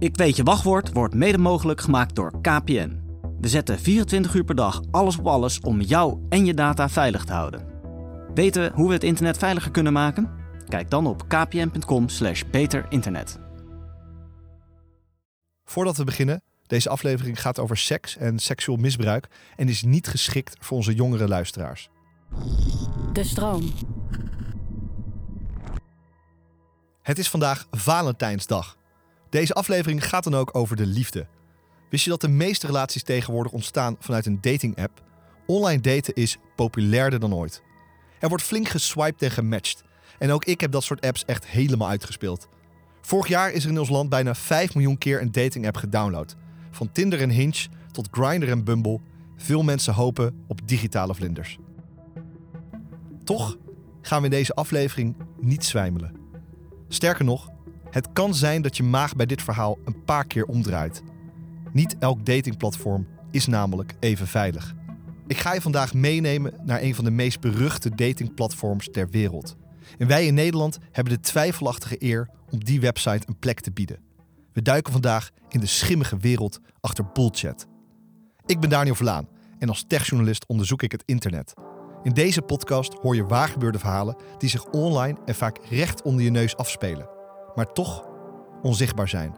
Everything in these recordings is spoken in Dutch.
Ik weet je wachtwoord wordt mede mogelijk gemaakt door KPN. We zetten 24 uur per dag alles op alles om jou en je data veilig te houden. Weten hoe we het internet veiliger kunnen maken? Kijk dan op kpn.com/slash beterinternet. Voordat we beginnen, deze aflevering gaat over seks en seksueel misbruik en is niet geschikt voor onze jongere luisteraars. De stroom. Het is vandaag Valentijnsdag. Deze aflevering gaat dan ook over de liefde. Wist je dat de meeste relaties tegenwoordig ontstaan vanuit een dating-app? Online daten is populairder dan ooit. Er wordt flink geswiped en gematcht. En ook ik heb dat soort apps echt helemaal uitgespeeld. Vorig jaar is er in ons land bijna 5 miljoen keer een dating-app gedownload. Van Tinder en Hinge tot Grindr en Bumble. Veel mensen hopen op digitale vlinders. Toch gaan we in deze aflevering niet zwijmelen. Sterker nog, het kan zijn dat je maag bij dit verhaal een paar keer omdraait. Niet elk datingplatform is namelijk even veilig. Ik ga je vandaag meenemen naar een van de meest beruchte datingplatforms ter wereld. En wij in Nederland hebben de twijfelachtige eer om die website een plek te bieden. We duiken vandaag in de schimmige wereld achter bullchat. Ik ben Daniel Verlaan en als techjournalist onderzoek ik het internet. In deze podcast hoor je waargebeurde verhalen die zich online en vaak recht onder je neus afspelen, maar toch onzichtbaar zijn.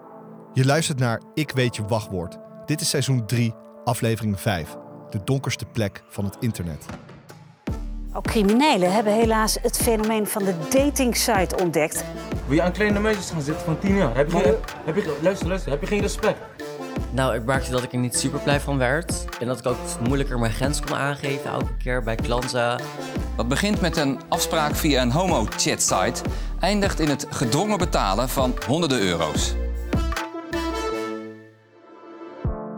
Je luistert naar Ik weet je wachtwoord. Dit is seizoen 3, aflevering 5. De donkerste plek van het internet. Ook criminelen hebben helaas het fenomeen van de datingsite ontdekt. Wil je aan kleine meisjes gaan zitten van 10 jaar? Heb je, heb je, luister, luister, heb je geen respect? Nou, ik merkte dat ik er niet super blij van werd. En dat ik ook moeilijker mijn grens kon aangeven elke keer bij klanten. Wat begint met een afspraak via een homo-chat-site, eindigt in het gedwongen betalen van honderden euro's.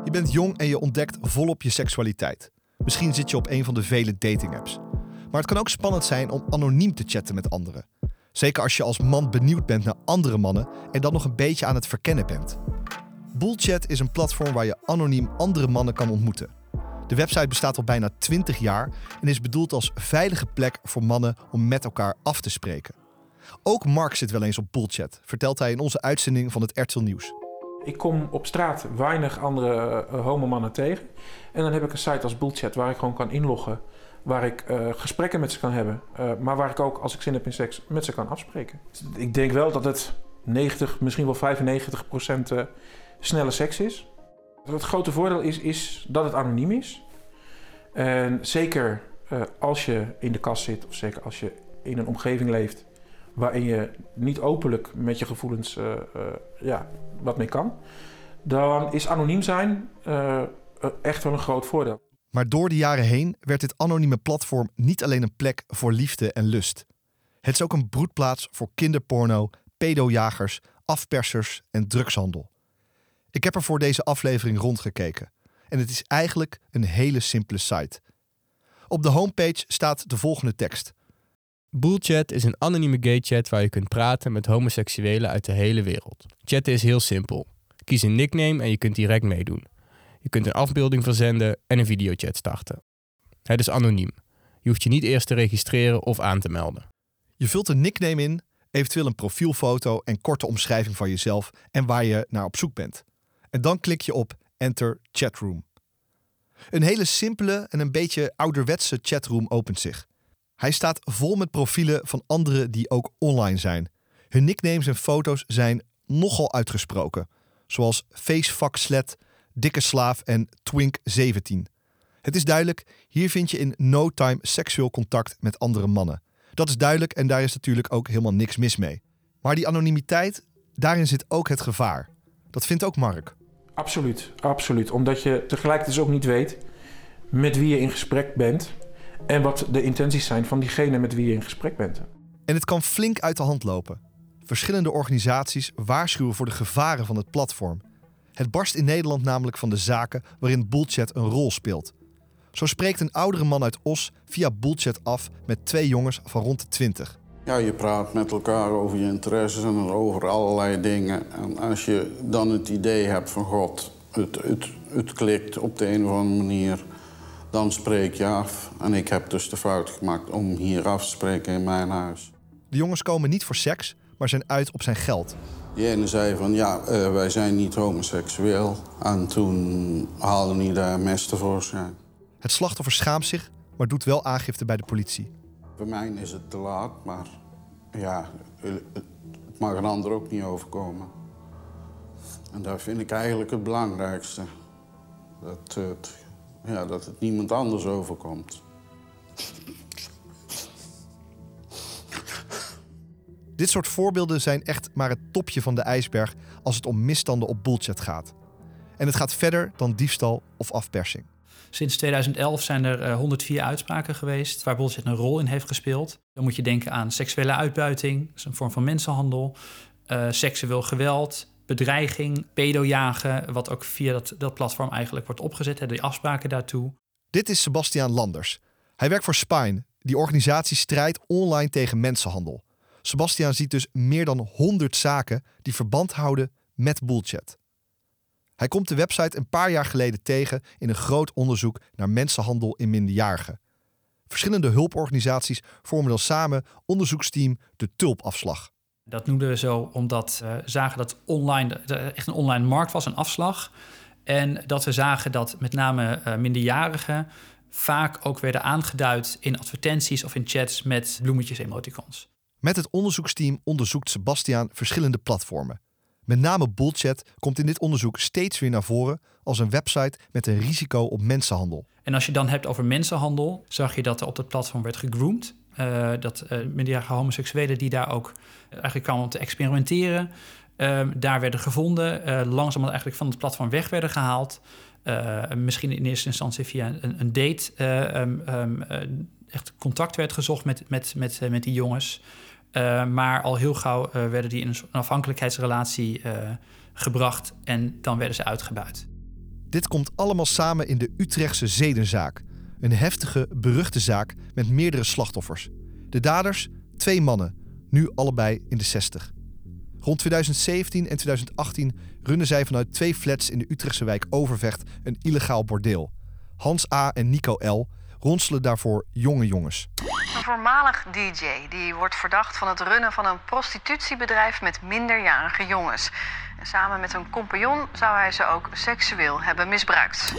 Je bent jong en je ontdekt volop je seksualiteit. Misschien zit je op een van de vele datingapps. Maar het kan ook spannend zijn om anoniem te chatten met anderen. Zeker als je als man benieuwd bent naar andere mannen en dan nog een beetje aan het verkennen bent. Bullchat is een platform waar je anoniem andere mannen kan ontmoeten. De website bestaat al bijna 20 jaar en is bedoeld als veilige plek voor mannen om met elkaar af te spreken. Ook Mark zit wel eens op Bullchat, vertelt hij in onze uitzending van het RTL Nieuws. Ik kom op straat weinig andere uh, homomannen tegen. En dan heb ik een site als Bullchat waar ik gewoon kan inloggen. Waar ik uh, gesprekken met ze kan hebben. Uh, maar waar ik ook, als ik zin heb in seks, met ze kan afspreken. Ik denk wel dat het 90, misschien wel 95 procent snelle seks is. Het grote voordeel is, is dat het anoniem is. En zeker uh, als je in de kast zit, of zeker als je in een omgeving leeft waarin je niet openlijk met je gevoelens uh, uh, ja, wat mee kan, dan is anoniem zijn echt wel een groot voordeel. Maar door de jaren heen werd dit anonieme platform niet alleen een plek voor liefde en lust. Het is ook een broedplaats voor kinderporno, pedojagers, afpersers en drugshandel. Ik heb er voor deze aflevering rondgekeken. En het is eigenlijk een hele simpele site. Op de homepage staat de volgende tekst. Bullchat is een anonieme gaychat waar je kunt praten met homoseksuelen uit de hele wereld. Chatten is heel simpel. Kies een nickname en je kunt direct meedoen. Je kunt een afbeelding verzenden en een videochat starten. Het is anoniem. Je hoeft je niet eerst te registreren of aan te melden. Je vult een nickname in, eventueel een profielfoto en korte omschrijving van jezelf en waar je naar op zoek bent. En dan klik je op Enter Chatroom. Een hele simpele en een beetje ouderwetse chatroom opent zich. Hij staat vol met profielen van anderen die ook online zijn. Hun nicknames en foto's zijn nogal uitgesproken, zoals Facefuck Slet, Dikke Slaaf en Twink17. Het is duidelijk, hier vind je in no time seksueel contact met andere mannen. Dat is duidelijk en daar is natuurlijk ook helemaal niks mis mee. Maar die anonimiteit, daarin zit ook het gevaar. Dat vindt ook Mark. Absoluut, absoluut. Omdat je tegelijkertijd dus ook niet weet met wie je in gesprek bent en wat de intenties zijn van diegene met wie je in gesprek bent. En het kan flink uit de hand lopen. Verschillende organisaties waarschuwen voor de gevaren van het platform. Het barst in Nederland namelijk van de zaken waarin Bullchat een rol speelt. Zo spreekt een oudere man uit Os via Bullchat af met twee jongens van rond de 20. Ja, je praat met elkaar over je interesses en over allerlei dingen. En als je dan het idee hebt van god, het, het, het klikt op de een of andere manier, dan spreek je af. En ik heb dus de fout gemaakt om hier af te spreken in mijn huis. De jongens komen niet voor seks, maar zijn uit op zijn geld. Die ene zei van ja, eh, wij zijn niet homoseksueel. En toen haalde hij daar mes tevoorschijn. Het slachtoffer schaamt zich, maar doet wel aangifte bij de politie. Voor mij is het te laat, maar ja, het mag een ander ook niet overkomen. En dat vind ik eigenlijk het belangrijkste. Dat het, ja, dat het niemand anders overkomt. Dit soort voorbeelden zijn echt maar het topje van de ijsberg als het om misstanden op bullchat gaat. En het gaat verder dan diefstal of afpersing. Sinds 2011 zijn er 104 uitspraken geweest waar bullshit een rol in heeft gespeeld. Dan moet je denken aan seksuele uitbuiting, dat is een vorm van mensenhandel, uh, seksueel geweld, bedreiging, pedojagen, wat ook via dat, dat platform eigenlijk wordt opgezet, hè, die afspraken daartoe. Dit is Sebastiaan Landers. Hij werkt voor Spine, die organisatie strijdt online tegen mensenhandel. Sebastiaan ziet dus meer dan 100 zaken die verband houden met bullchat. Hij komt de website een paar jaar geleden tegen in een groot onderzoek naar mensenhandel in minderjarigen. Verschillende hulporganisaties vormen dan samen onderzoeksteam de Tulpafslag. Dat noemden we zo omdat we zagen dat online echt een online markt was, een afslag. En dat we zagen dat met name eh, minderjarigen vaak ook werden aangeduid in advertenties of in chats met bloemetjes emoticons. Met het onderzoeksteam onderzoekt Sebastiaan verschillende platformen. Met name Bullchat komt in dit onderzoek steeds weer naar voren als een website met een risico op mensenhandel. En als je dan hebt over mensenhandel, zag je dat er op dat platform werd gegroomd. Uh, dat uh, minderjarige homoseksuelen die daar ook eigenlijk kwamen om te experimenteren, uh, daar werden gevonden, langzaam eigenlijk van het platform weg werden gehaald. misschien in eerste instantie via een, een date um, um, echt contact werd gezocht met, met, met, met die jongens. Uh, maar al heel gauw uh, werden die in een afhankelijkheidsrelatie uh, gebracht en dan werden ze uitgebuit. Dit komt allemaal samen in de Utrechtse zedenzaak. Een heftige, beruchte zaak met meerdere slachtoffers. De daders, twee mannen, nu allebei in de 60. Rond 2017 en 2018 runnen zij vanuit twee flats in de Utrechtse wijk Overvecht een illegaal bordeel. Hans A. en Nico L. ronselen daarvoor jonge jongens. Een voormalig DJ die wordt verdacht van het runnen van een prostitutiebedrijf met minderjarige jongens. En samen met een compagnon zou hij ze ook seksueel hebben misbruikt.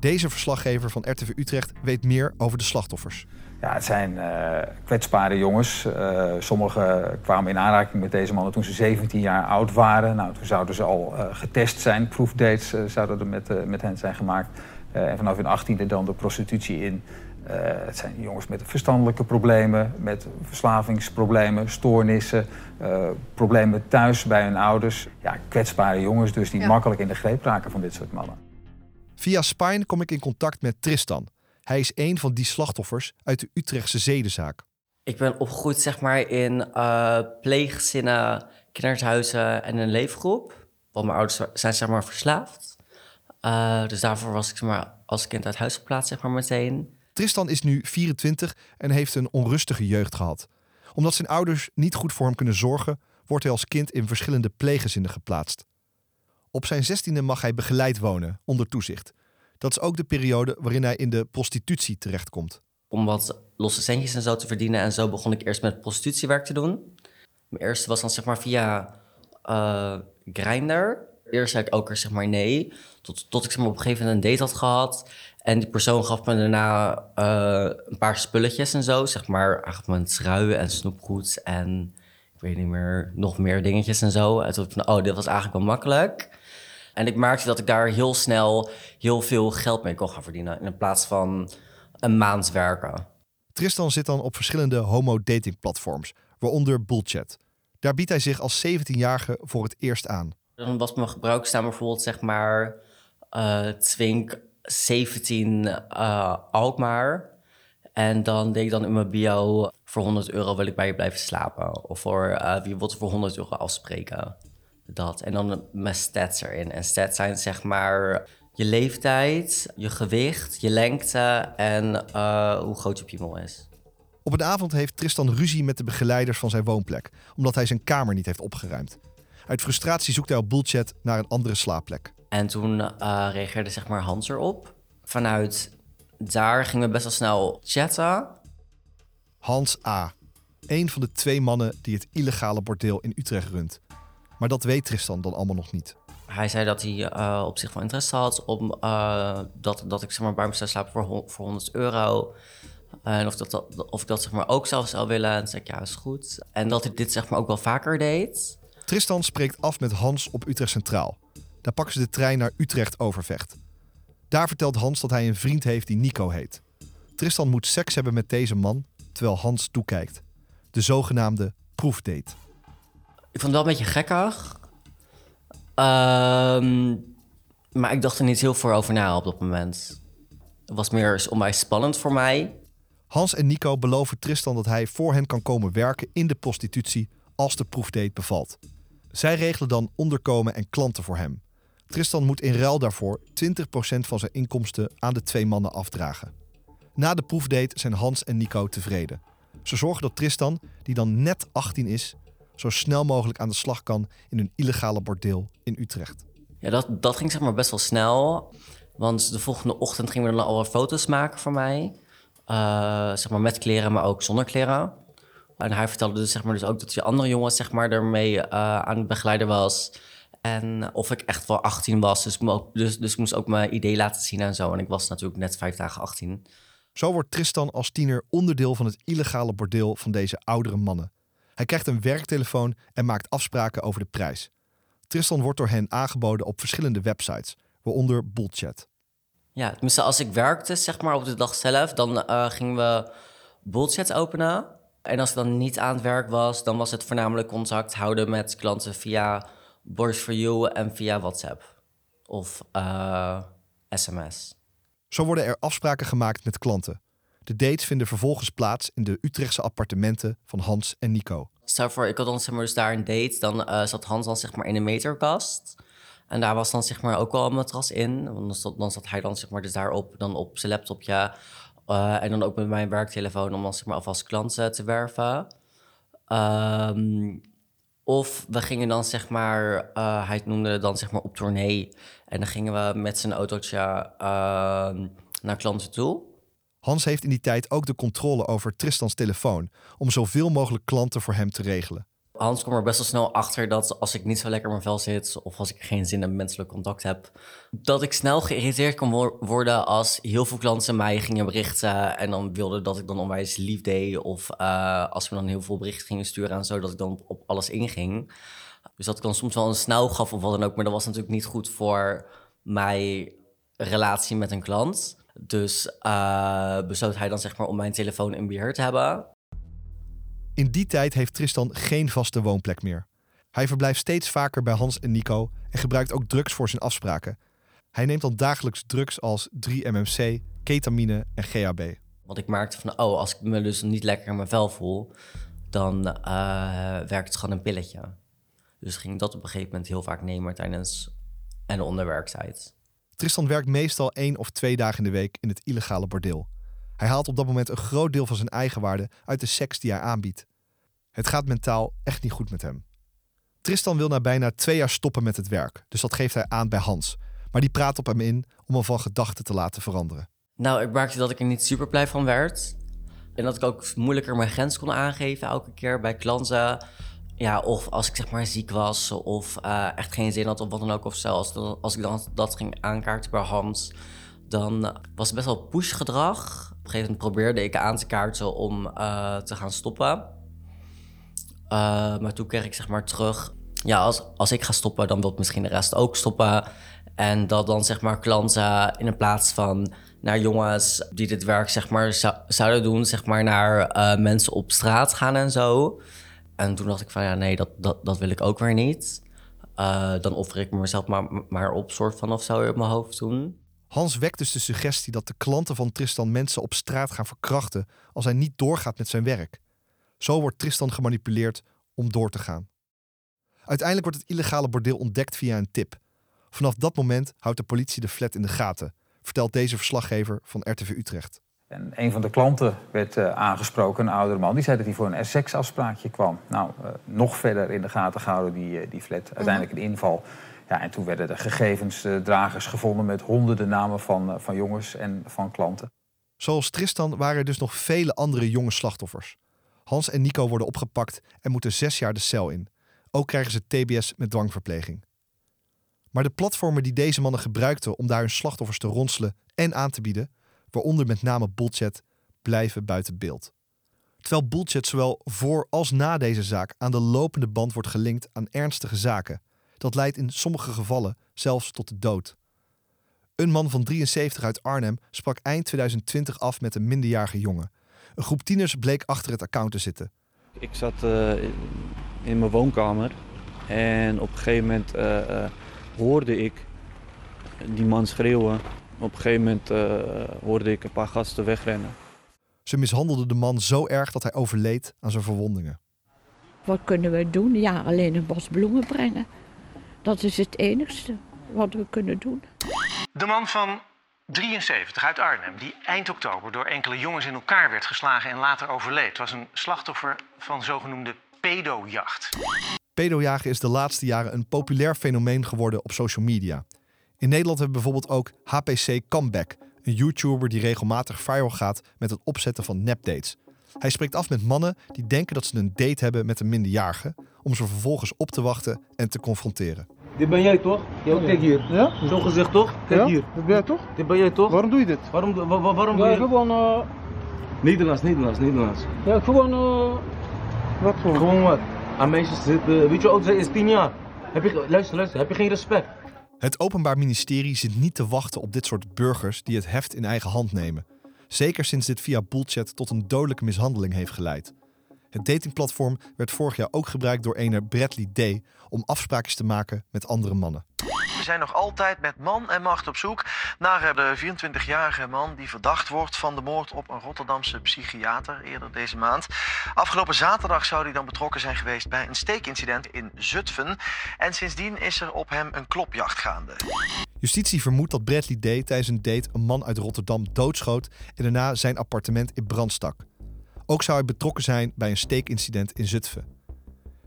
Deze verslaggever van RTV Utrecht weet meer over de slachtoffers. Ja, het zijn uh, kwetsbare jongens. Uh, sommigen kwamen in aanraking met deze mannen toen ze 17 jaar oud waren. Nou, toen zouden ze al uh, getest zijn. Proefdates zouden er met, met hen zijn gemaakt. En vanaf hun 18e dan de prostitutie in. Uh, het zijn jongens met verstandelijke problemen, met verslavingsproblemen, stoornissen, uh, problemen thuis bij hun ouders. Ja, kwetsbare jongens dus die ja. makkelijk in de greep raken van dit soort mannen. Via Spine kom ik in contact met Tristan. Hij is een van die slachtoffers uit de Utrechtse zedenzaak. Ik ben opgegroeid zeg maar in uh, pleeggezinnen, kinderhuizen en een leefgroep. Want mijn ouders zijn zeg maar verslaafd. Dus daarvoor was ik zeg maar, als kind uit huis geplaatst zeg maar meteen. Tristan is nu 24 en heeft een onrustige jeugd gehad. Omdat zijn ouders niet goed voor hem kunnen zorgen, wordt hij als kind in verschillende pleeggezinnen geplaatst. Op zijn zestiende mag hij begeleid wonen, onder toezicht. Dat is ook de periode waarin hij in de prostitutie terechtkomt. Om wat losse centjes en zo te verdienen. En zo begon ik eerst met prostitutiewerk te doen. Mijn eerste was dan zeg maar via uh, Grindr. Eerst zei ik ook zeg maar nee. Tot, tot ik zeg op een gegeven moment een date had gehad. En die persoon gaf me daarna uh, een paar spulletjes en zo. Zeg maar, hij gaf me en snoepgoed en ik weet niet meer, nog meer dingetjes en zo. En toen van, oh, dit was eigenlijk wel makkelijk. En ik merkte dat ik daar heel snel heel veel geld mee kon gaan verdienen. In plaats van een maand werken. Tristan zit dan op verschillende homo-dating-platforms, waaronder Bullchat. Daar biedt hij zich als 17-jarige voor het eerst aan. Dan was mijn gebruiksnaam bijvoorbeeld, zeg maar, uh, Twink 17 uh, Alkmaar. En dan deed ik dan in mijn bio... voor 100 euro wil ik bij je blijven slapen. Of voor uh, wie wil voor 100 euro afspreken. Dat. En dan mijn stats erin. En stats zijn zeg maar je leeftijd, je gewicht, je lengte en hoe groot je piemel is. Op een avond heeft Tristan ruzie met de begeleiders van zijn woonplek, omdat hij zijn kamer niet heeft opgeruimd. Uit frustratie zoekt hij op Bullchat naar een andere slaapplek. En toen uh, reageerde zeg maar Hans erop. Vanuit daar gingen we best wel snel chatten. Hans A. Een van de twee mannen die het illegale bordeel in Utrecht runt. Maar dat weet Tristan dan allemaal nog niet. Hij zei dat hij eh, op zich wel interesse had om eh, dat, dat ik zeg maar, bij hem zou slapen voor, voor 100 euro. En of, dat, of ik dat zeg maar, ook zelf zou willen. En zei ik, ja, is goed. En dat hij dit zeg maar, ook wel vaker deed. Tristan spreekt af met Hans op Utrecht Centraal. Daar pakken ze de trein naar Utrecht Overvecht. Daar vertelt Hans dat hij een vriend heeft die Nico heet. Tristan moet seks hebben met deze man, terwijl Hans toekijkt. De zogenaamde proefdate. Ik vond het wel een beetje gekkig. Ehm, maar ik dacht er niet heel veel over na op dat moment. Het was meer onwijs spannend voor mij. Hans en Nico beloven Tristan dat hij voor hen kan komen werken in de prostitutie als de proefdate bevalt. Zij regelen dan onderkomen en klanten voor hem. Tristan moet in ruil daarvoor 20% van zijn inkomsten aan de twee mannen afdragen. Na de proefdate zijn Hans en Nico tevreden. Ze zorgen dat Tristan, die dan net 18 is, zo snel mogelijk aan de slag kan in een illegale bordeel in Utrecht. Ja, dat, dat ging zeg maar best wel snel. Want de volgende ochtend gingen we dan al foto's maken voor mij. Eh, zeg maar met kleren, maar ook zonder kleren. En hij vertelde dus, zeg maar, dus ook dat die andere jongens zeg maar, ermee eh, aan het begeleiden was. En of ik echt wel 18 was. Dus, ik mo- dus, dus ik moest ook mijn idee laten zien en zo. En ik was natuurlijk net vijf dagen 18. Zo wordt Tristan als tiener onderdeel van het illegale bordeel van deze oudere mannen. Hij krijgt een werktelefoon en maakt afspraken over de prijs. Tristan wordt door hen aangeboden op verschillende websites, waaronder Bullchat. Ja, tenminste, als ik werkte, zeg maar, op de dag zelf, dan eh, gingen we bullchat openen. En als ik dan niet aan het werk was, dan was het voornamelijk contact houden met klanten via Boys for You en via WhatsApp of eh, sms. Zo worden er afspraken gemaakt met klanten. De dates vinden vervolgens plaats in de Utrechtse appartementen van Hans en Nico. Stel voor, ik had dan zeg maar, dus daar een date, dan eh, zat Hans dan zeg maar in een meterkast. En daar was dan zeg maar ook wel een matras in. Want dan zat, dan zat hij dan zeg maar dus daarop, dan op zijn laptopje. Eh, en dan ook met mijn werktelefoon om dan zeg maar alvast klanten te werven. Ehm, of we gingen dan zeg maar, eh, hij noemde het dan zeg maar op tournee. En dan gingen we met zijn autootje ehm, naar klanten toe. Hans heeft in die tijd ook de controle over Tristans telefoon om zoveel mogelijk klanten voor hem te regelen. Hans kwam er best wel snel achter dat als ik niet zo lekker in mijn vel zit of als ik geen zin in menselijk contact heb, dat ik snel geïrriteerd kon wo- worden als heel veel klanten mij gingen berichten en dan wilden dat ik dan onwijs lief deed of eh, als we dan heel veel berichten gingen sturen en zo, dat ik dan op, op alles inging. Dus dat ik dan soms wel een snauw gaf of wat dan ook, maar dat was natuurlijk niet goed voor mijn relatie met een klant. Dus eh, besloot hij dan zeg maar om mijn telefoon in beheer te hebben. In die tijd heeft Tristan geen vaste woonplek meer. Hij verblijft steeds vaker bij Hans en Nico en gebruikt ook drugs voor zijn afspraken. Hij neemt dan dagelijks drugs als 3-MMC, ketamine en GHB. Want ik merkte van, oh, als ik me dus niet lekker in mijn vel voel, dan eh, werkt het gewoon een pilletje. Dus ging dat op een gegeven moment heel vaak nemen tijdens en onder werktijd. Tristan werkt meestal één of twee dagen in de week in het illegale bordeel. Hij haalt op dat moment een groot deel van zijn eigenwaarde uit de seks die hij aanbiedt. Het gaat mentaal echt niet goed met hem. Tristan wil na bijna twee jaar stoppen met het werk, dus dat geeft hij aan bij Hans. Maar die praat op hem in om hem van gedachten te laten veranderen. Nou, ik merkte dat ik er niet super blij van werd. En dat ik ook moeilijker mijn grens kon aangeven elke keer bij klanten. Ja, of als ik zeg maar ziek was of eh, echt geen zin had of wat dan ook of. Als, als ik dan dat ging aankaarten bij Hans, dan was het best wel push-gedrag. Op een gegeven moment probeerde ik aan te kaarten om eh, te gaan stoppen. Eh, maar toen kreeg ik zeg maar terug... Ja, als, als ik ga stoppen, dan wil misschien de rest ook stoppen. En dat dan zeg maar klanten in plaats van naar jongens die dit werk zeg maar zou- zouden doen... zeg maar naar eh, mensen op straat gaan en zo. En toen dacht ik van ja, nee, dat, dat, dat wil ik ook weer niet. Eh, dan offer ik mezelf maar, maar op soort van of zo in mijn hoofd toen. Hans wekt dus de suggestie dat de klanten van Tristan mensen op straat gaan verkrachten als hij niet doorgaat met zijn werk. Zo wordt Tristan gemanipuleerd om door te gaan. Uiteindelijk wordt het illegale bordeel ontdekt via een tip. Vanaf dat moment houdt de politie de flat in de gaten, vertelt deze verslaggever van RTV Utrecht. En een van de klanten werd eh, aangesproken, een oudere man. Die zei dat hij voor een seksafspraakje kwam. Nou, eh, nog verder in de gaten gehouden, die, eh, die flat. Uiteindelijk een inval. Ja, en toen werden de gegevensdragers gevonden met honderden namen van, van jongens en van klanten. Zoals Tristan waren er dus nog vele andere jonge slachtoffers. Hans en Nico worden opgepakt en moeten zes jaar de cel in. Ook krijgen ze TBS met dwangverpleging. Maar de platformen die deze mannen gebruikten om daar hun slachtoffers te ronselen en aan te bieden, waaronder met name Bullchat, blijven buiten beeld. Terwijl Bullchat zowel voor als na deze zaak aan de lopende band wordt gelinkt aan ernstige zaken. Dat leidt in sommige gevallen zelfs tot de dood. Een man van 73 uit Arnhem sprak eind 2020 af met een minderjarige jongen. Een groep tieners bleek achter het account te zitten. Ik zat uh, in mijn woonkamer en op een gegeven moment uh, uh, hoorde ik die man schreeuwen. Op een gegeven moment hoorde ik een paar gasten wegrennen. Ze mishandelden de man zo erg dat hij overleed aan zijn verwondingen. Wat kunnen we doen? Ja, alleen een bos bloemen brengen. Dat is het enigste wat we kunnen doen. De man van 73 uit Arnhem, die eind oktober door enkele jongens in elkaar werd geslagen en later overleed, was een slachtoffer van zogenoemde pedojacht. Pedojagen is de laatste jaren een populair fenomeen geworden op social media. In Nederland hebben we bijvoorbeeld ook HPC Comeback, een YouTuber die regelmatig viral gaat met het opzetten van nepdates. Hij spreekt af met mannen die denken dat ze een date hebben met een minderjarige, om ze vervolgens op te wachten en te confronteren. Dit ben jij toch? Ja, kijk hier. Ja? Zo gezegd toch? Kijk Ja? hier. Dat ben jij toch? Dit ben jij toch? Waarom doe je dit? Waarom, wa- wa- waarom Ja, doe je... gewoon, eh, Nederlands, Nederlands, Nederlands. ja, gewoon, eh, wat voor? Gewoon wat? Aan meisjes zitten... Weet je hoe oud zij is? 10 jaar. Heb je... Luister, luister. Heb je geen respect? Het Openbaar Ministerie zit niet te wachten op dit soort burgers die het heft in eigen hand nemen. Zeker sinds dit via Bullchat tot een dodelijke mishandeling heeft geleid. Het datingplatform werd vorig jaar ook gebruikt door ene Bradley Day om afspraakjes te maken met andere mannen. We zijn nog altijd met man en macht op zoek naar eh, de 24-jarige man die verdacht wordt van de moord op een Rotterdamse psychiater eerder deze maand. Afgelopen zaterdag zou hij dan betrokken zijn geweest bij een steekincident in Zutphen. En sindsdien is er op hem een klopjacht gaande. Justitie vermoedt dat Bradley Day tijdens een date een man uit Rotterdam doodschoot en daarna zijn appartement in brand stak. Ook zou hij betrokken zijn bij een steekincident in Zutphen.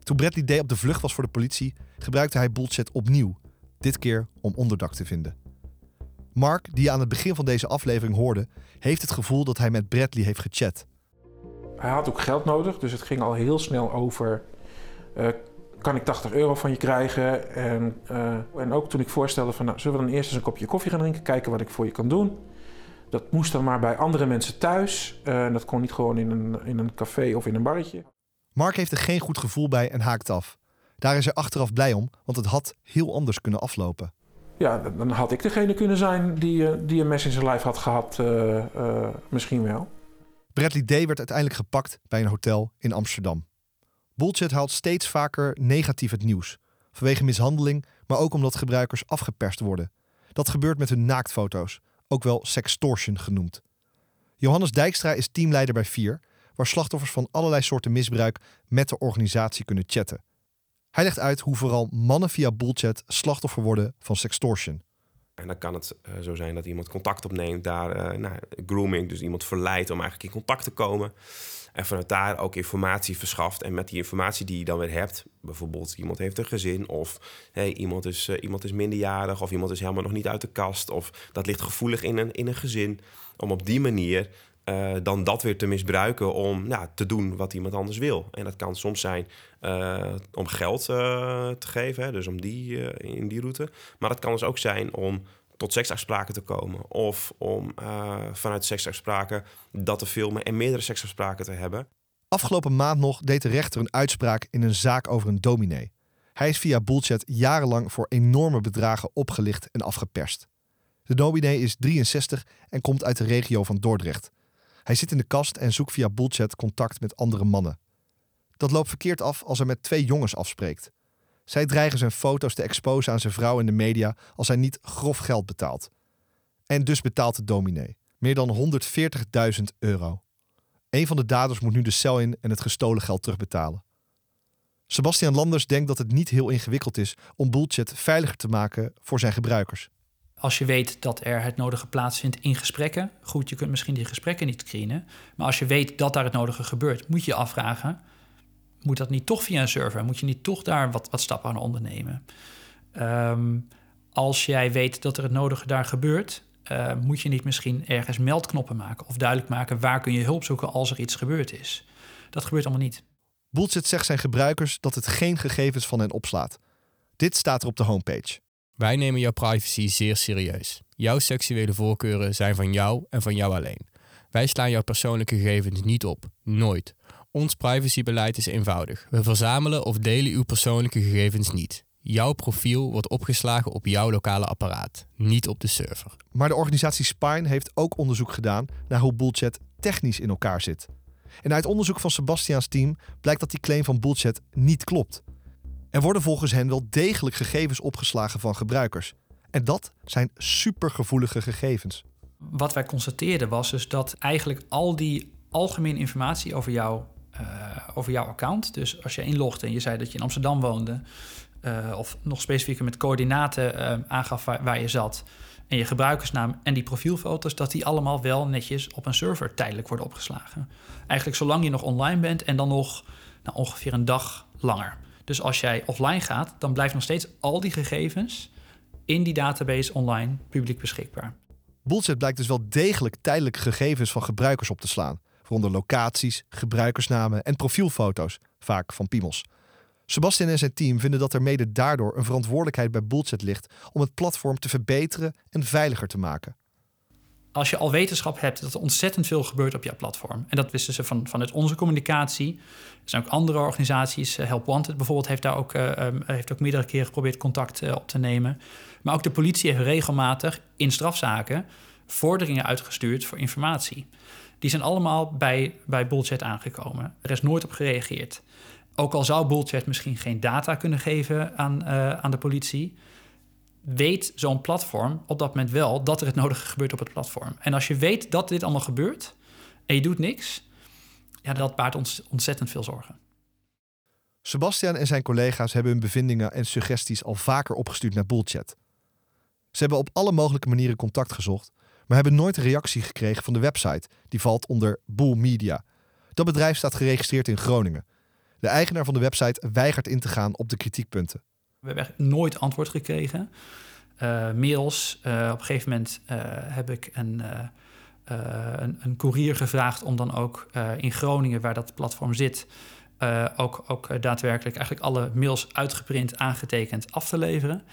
Toen Bradley Day op de vlucht was voor de politie, gebruikte hij Bullchat opnieuw. Dit keer om onderdak te vinden. Mark, die je aan het begin van deze aflevering hoorde, heeft het gevoel dat hij met Bradley heeft gechat. Hij had ook geld nodig, dus het ging al heel snel over... eh, kan ik 80 euro van je krijgen? En, eh, en ook toen ik voorstelde van... Nou, zullen we dan eerst eens een kopje koffie gaan drinken? Kijken wat ik voor je kan doen. Dat moest dan maar bij andere mensen thuis. Eh, dat kon niet gewoon in een, in een café of in een barretje. Mark heeft er geen goed gevoel bij en haakt af. Daar is hij achteraf blij om, want het had heel anders kunnen aflopen. Ja, dan had ik degene kunnen zijn die, eh, die een mes in zijn lijf had gehad. eh, misschien wel. Bradley Day werd uiteindelijk gepakt bij een hotel in Amsterdam. Bullchat haalt steeds vaker negatief het nieuws. Vanwege mishandeling, maar ook omdat gebruikers afgeperst worden. Dat gebeurt met hun naaktfoto's, ook wel sextortion genoemd. Johannes Dijkstra is teamleider bij Vier, waar slachtoffers van allerlei soorten misbruik met de organisatie kunnen chatten. Hij legt uit hoe vooral mannen via Bullchat slachtoffer worden van sextortion. En dan kan het eh, zo zijn dat iemand contact opneemt, daar eh, nou, grooming, dus iemand verleidt om eigenlijk in contact te komen. En vanuit daar ook informatie verschaft. En met die informatie die je dan weer hebt, bijvoorbeeld iemand heeft een gezin, of iemand, is, eh, iemand is minderjarig, of iemand is helemaal nog niet uit de kast, of dat ligt gevoelig in een, in een gezin. Om op die manier eh, dan dat weer te misbruiken om ja, te doen wat iemand anders wil. En dat kan soms zijn eh, om geld te geven, hè, dus om die, in die route. Maar dat kan dus ook zijn om tot seksafspraken te komen. Of om eh, vanuit seksafspraken dat te filmen en meerdere seksafspraken te hebben. Afgelopen maand nog deed de rechter een uitspraak in een zaak over een dominee. Hij is via Bullchat jarenlang voor enorme bedragen opgelicht en afgeperst. De dominee is 63 en komt uit de regio van Dordrecht. Hij zit in de kast en zoekt via Bullchat contact met andere mannen. Dat loopt verkeerd af als hij met twee jongens afspreekt. Zij dreigen zijn foto's te exposen aan zijn vrouw in de media als hij niet grof geld betaalt. En dus betaalt de dominee. Meer dan 140.000 euro. Een van de daders moet nu de cel in en het gestolen geld terugbetalen. Sebastian Landers denkt dat het niet heel ingewikkeld is om Bullchat veiliger te maken voor zijn gebruikers. Als je weet dat er het nodige plaatsvindt in gesprekken. Goed, je kunt misschien die gesprekken niet screenen. Maar als je weet dat daar het nodige gebeurt, moet je je afvragen: moet dat niet toch via een server? Moet je niet toch daar wat, wat stappen aan ondernemen? Ehm, als jij weet dat er het nodige daar gebeurt, eh, moet je niet misschien ergens meldknoppen maken of duidelijk maken waar kun je hulp zoeken als er iets gebeurd is. Dat gebeurt allemaal niet. Bullshit zegt zijn gebruikers dat het geen gegevens van hen opslaat. Dit staat er op de homepage. Wij nemen jouw privacy zeer serieus. Jouw seksuele voorkeuren zijn van jou en van jou alleen. Wij slaan jouw persoonlijke gegevens niet op. Nooit. Ons privacybeleid is eenvoudig. We verzamelen of delen uw persoonlijke gegevens niet. Jouw profiel wordt opgeslagen op jouw lokale apparaat, niet op de server. Maar de organisatie Spine heeft ook onderzoek gedaan naar hoe Bullchat technisch in elkaar zit. En uit onderzoek van Sebastiaans team blijkt dat die claim van Bullchat niet klopt. Er worden volgens hen wel degelijk gegevens opgeslagen van gebruikers. En dat zijn supergevoelige gegevens. Wat wij constateerden was dus dat eigenlijk al die algemene informatie over, jou, over jouw account... dus als je inlogde en je zei dat je in Amsterdam woonde... Uh, of nog specifieker met coördinaten uh, aangaf waar, je zat... en je gebruikersnaam en die profielfoto's... dat die allemaal wel netjes op een server tijdelijk worden opgeslagen. Eigenlijk zolang je nog online bent en dan nog nou, ongeveer een dag langer. Dus als jij offline gaat, dan blijft nog steeds al die gegevens in die database online publiek beschikbaar. Bullshit blijkt dus wel degelijk tijdelijke gegevens van gebruikers op te slaan, waaronder locaties, gebruikersnamen en profielfoto's, vaak van piemels. Sebastian en zijn team vinden dat er mede daardoor een verantwoordelijkheid bij Bullshit ligt om het platform te verbeteren en veiliger te maken als je al wetenschap hebt dat er ontzettend veel gebeurt op jouw platform. En dat wisten ze van, vanuit onze communicatie. Er zijn ook andere organisaties. Eh, Help Wanted bijvoorbeeld heeft daar ook, uh, heeft ook meerdere keren geprobeerd contact uh, op te nemen. Maar ook de politie heeft regelmatig in strafzaken vorderingen uitgestuurd voor informatie. Die zijn allemaal bij, bij Bullchat aangekomen. Er is nooit op gereageerd. Ook al zou Bullchat misschien geen data kunnen geven aan, aan de politie weet zo'n platform op dat moment wel dat er het nodige gebeurt op het platform. En als je weet dat dit allemaal gebeurt en je doet niks, ja, dat baart ons ontzettend veel zorgen. Sebastian en zijn collega's hebben hun bevindingen en suggesties al vaker opgestuurd naar Bullchat. Ze hebben op alle mogelijke manieren contact gezocht, maar hebben nooit een reactie gekregen van de website, die valt onder Bull Media. Dat bedrijf staat geregistreerd in Groningen. De eigenaar van de website weigert in te gaan op de kritiekpunten. We hebben nooit antwoord gekregen. Uh, mails. Uh, op een gegeven moment uh, heb ik een, een, een courier gevraagd om dan ook in Groningen, waar dat platform zit, ook, ook daadwerkelijk eigenlijk alle mails uitgeprint, aangetekend af te leveren.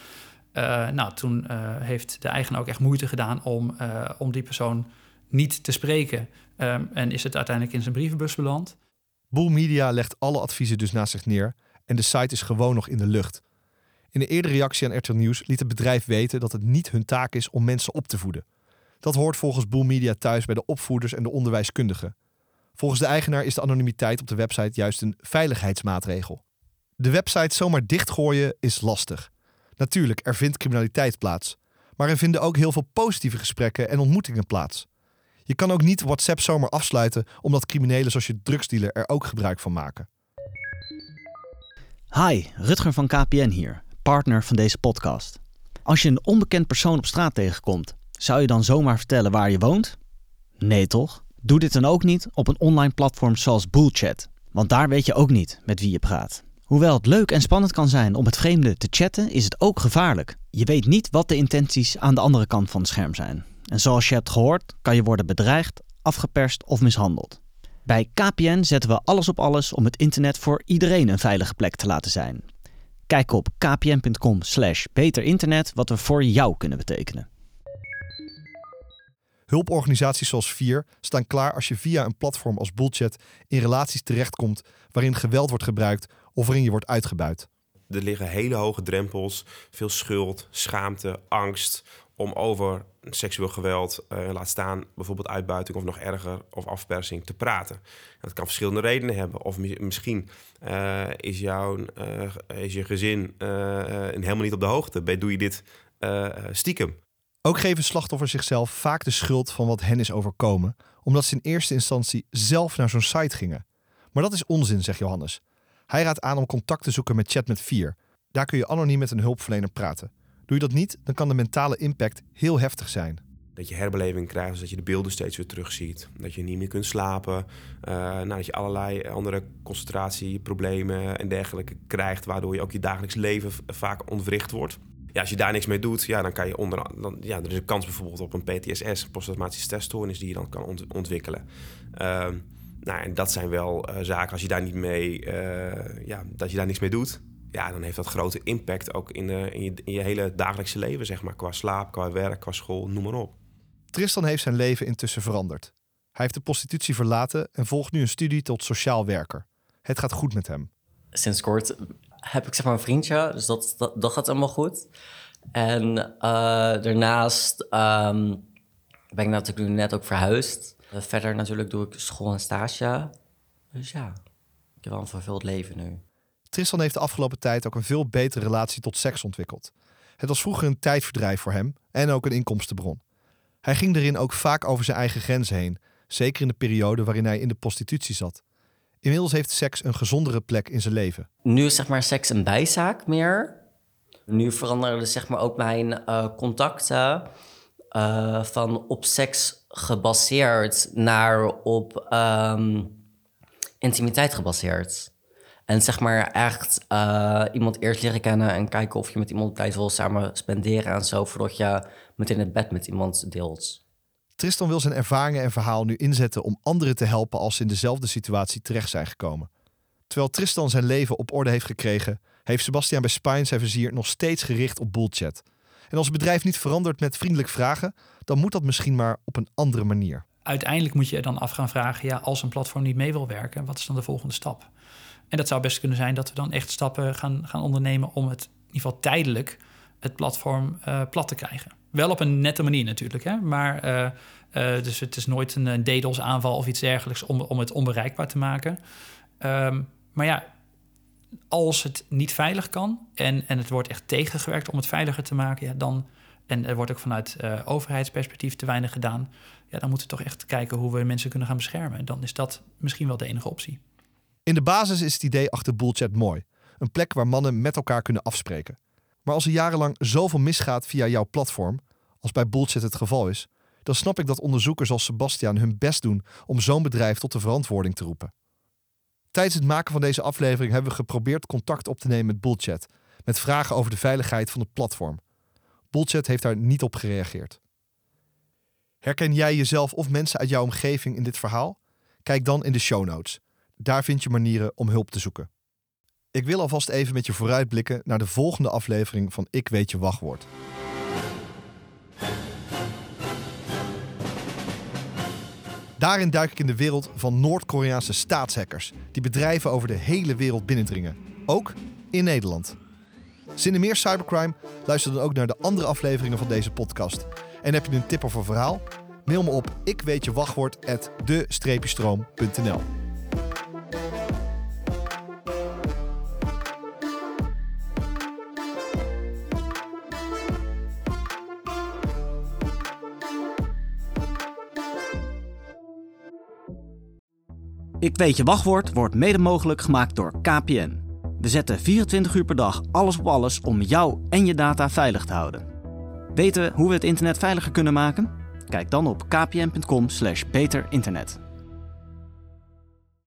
Nou, toen heeft de eigenaar ook echt moeite gedaan om, om die persoon niet te spreken. Um, en is het uiteindelijk in zijn brievenbus beland. Boel Media legt alle adviezen dus naast zich neer en de site is gewoon nog in de lucht. In een eerdere reactie aan RTL Nieuws liet het bedrijf weten dat het niet hun taak is om mensen op te voeden. Dat hoort volgens Boel Media thuis bij de opvoeders en de onderwijskundigen. Volgens de eigenaar is de anonimiteit op de website juist een veiligheidsmaatregel. De website zomaar dichtgooien is lastig. Natuurlijk, er vindt criminaliteit plaats. Maar er vinden ook heel veel positieve gesprekken en ontmoetingen plaats. Je kan ook niet WhatsApp zomaar afsluiten omdat criminelen zoals je drugsdealer er ook gebruik van maken. Hi, Rutger van KPN hier partner van deze podcast. Als je een onbekend persoon op straat tegenkomt, zou je dan zomaar vertellen waar je woont? Nee toch? Doe dit dan ook niet op een online platform zoals Bullchat, want daar weet je ook niet met wie je praat. Hoewel het leuk en spannend kan zijn om met vreemden te chatten, is het ook gevaarlijk. Je weet niet wat de intenties aan de andere kant van het scherm zijn. En zoals je hebt gehoord, kan je worden bedreigd, afgeperst of mishandeld. Bij KPN zetten we alles op alles om het internet voor iedereen een veilige plek te laten zijn. Kijk op kpn.com slash beterinternet wat we voor jou kunnen betekenen. Hulporganisaties zoals Vier staan klaar als je via een platform als Bullchat in relaties terechtkomt waarin geweld wordt gebruikt of waarin je wordt uitgebuit. Er liggen hele hoge drempels, veel schuld, schaamte, angst om over seksueel geweld, uh, laat staan bijvoorbeeld uitbuiting of nog erger, of afpersing te praten. Dat kan verschillende redenen hebben. Of misschien uh, is, jouw, uh, is je gezin helemaal niet op de hoogte. Doe je dit stiekem? Ook geven slachtoffers zichzelf vaak de schuld van wat hen is overkomen, omdat ze in eerste instantie zelf naar zo'n site gingen. Maar dat is onzin, zegt Johannes. Hij raadt aan om contact te zoeken met Chat met 4. Daar kun je anoniem met een hulpverlener praten. Doe je dat niet, dan kan de mentale impact heel heftig zijn. Dat je herbeleving krijgt, dus dat je de beelden steeds weer terugziet. Dat je niet meer kunt slapen. Uh, nou, dat je allerlei andere concentratieproblemen en dergelijke krijgt, waardoor je ook je dagelijks leven vaak ontwricht wordt. Ja, als je daar niks mee doet, ja, dan kan je onder. Dan, ja, er is een kans bijvoorbeeld op een PTSS, posttraumatische stressstoornis, die je dan kan ontwikkelen. Uh, Nou, en dat zijn wel eh, zaken, als je daar niet mee, eh, ja, dat je daar niks mee doet, ja, dan heeft dat grote impact ook in, de, in, je, in je hele dagelijkse leven, zeg maar. Qua slaap, qua werk, qua school, noem maar op. Tristan heeft zijn leven intussen veranderd. Hij heeft de prostitutie verlaten en volgt nu een studie tot sociaal werker. Het gaat goed met hem. Sinds kort heb ik zeg maar een vriendje, dus dat, dat, dat gaat allemaal goed. En uh, daarnaast um, ben ik natuurlijk nu net ook verhuisd. Uh, verder natuurlijk doe ik school en stage. Dus ja, ik heb wel een vervuld leven nu. Tristan heeft de afgelopen tijd ook een veel betere relatie tot seks ontwikkeld. Het was vroeger een tijdverdrijf voor hem en ook een inkomstenbron. Hij ging erin ook vaak over zijn eigen grenzen heen, zeker in de periode waarin hij in de prostitutie zat. Inmiddels heeft seks een gezondere plek in zijn leven. Nu is zeg maar seks een bijzaak meer. Nu veranderen dus zeg maar ook mijn uh, contacten uh, van op seks gebaseerd naar op um, intimiteit gebaseerd. En zeg maar echt uh, iemand eerst leren kennen en kijken of je met iemand tijd wil samen spenderen en zo, voordat je meteen het bed met iemand deelt. Tristan wil zijn ervaringen en verhaal nu inzetten om anderen te helpen als ze in dezelfde situatie terecht zijn gekomen. Terwijl Tristan zijn leven op orde heeft gekregen, heeft Sebastian bij Spine zijn vizier nog steeds gericht op bullchat. En als het bedrijf niet verandert met vriendelijk vragen, dan moet dat misschien maar op een andere manier. Uiteindelijk moet je er dan af gaan vragen, ja, als een platform niet mee wil werken, wat is dan de volgende stap? En dat zou best kunnen zijn dat we dan echt stappen gaan, gaan ondernemen om het in ieder geval tijdelijk het platform uh, plat te krijgen. Wel op een nette manier natuurlijk, hè? maar uh, uh, dus het is nooit een, een DDoS-aanval of iets dergelijks om, om het onbereikbaar te maken. Um, maar ja, als het niet veilig kan en, en het wordt echt tegengewerkt om het veiliger te maken, ja, dan, en er wordt ook vanuit uh, overheidsperspectief te weinig gedaan, ja, dan moeten we toch echt kijken hoe we mensen kunnen gaan beschermen. En dan is dat misschien wel de enige optie. In de basis is het idee achter Bullchat mooi. Een plek waar mannen met elkaar kunnen afspreken. Maar als er jarenlang zoveel misgaat via jouw platform, als bij Bullchat het geval is, dan snap ik dat onderzoekers als Sebastian hun best doen om zo'n bedrijf tot de verantwoording te roepen. Tijdens het maken van deze aflevering hebben we geprobeerd contact op te nemen met Bullchat, met vragen over de veiligheid van het platform. Bullchat heeft daar niet op gereageerd. Herken jij jezelf of mensen uit jouw omgeving in dit verhaal? Kijk dan in de show notes. Daar vind je manieren om hulp te zoeken. Ik wil alvast even met je vooruitblikken naar de volgende aflevering van Ik Weet Je Wachtwoord. Daarin duik ik in de wereld van Noord-Koreaanse staatshackers die bedrijven over de hele wereld binnendringen, ook in Nederland. Zin in meer cybercrime? Luister dan ook naar de andere afleveringen van deze podcast. En heb je een tip of een verhaal? Mail me op ikweetjewachtwoord@de-stroom.nl. Ik weet je wachtwoord wordt mede mogelijk gemaakt door KPN. We zetten 24 uur per dag alles op alles om jou en je data veilig te houden. Weten hoe we het internet veiliger kunnen maken? Kijk dan op kpn.com/beterinternet.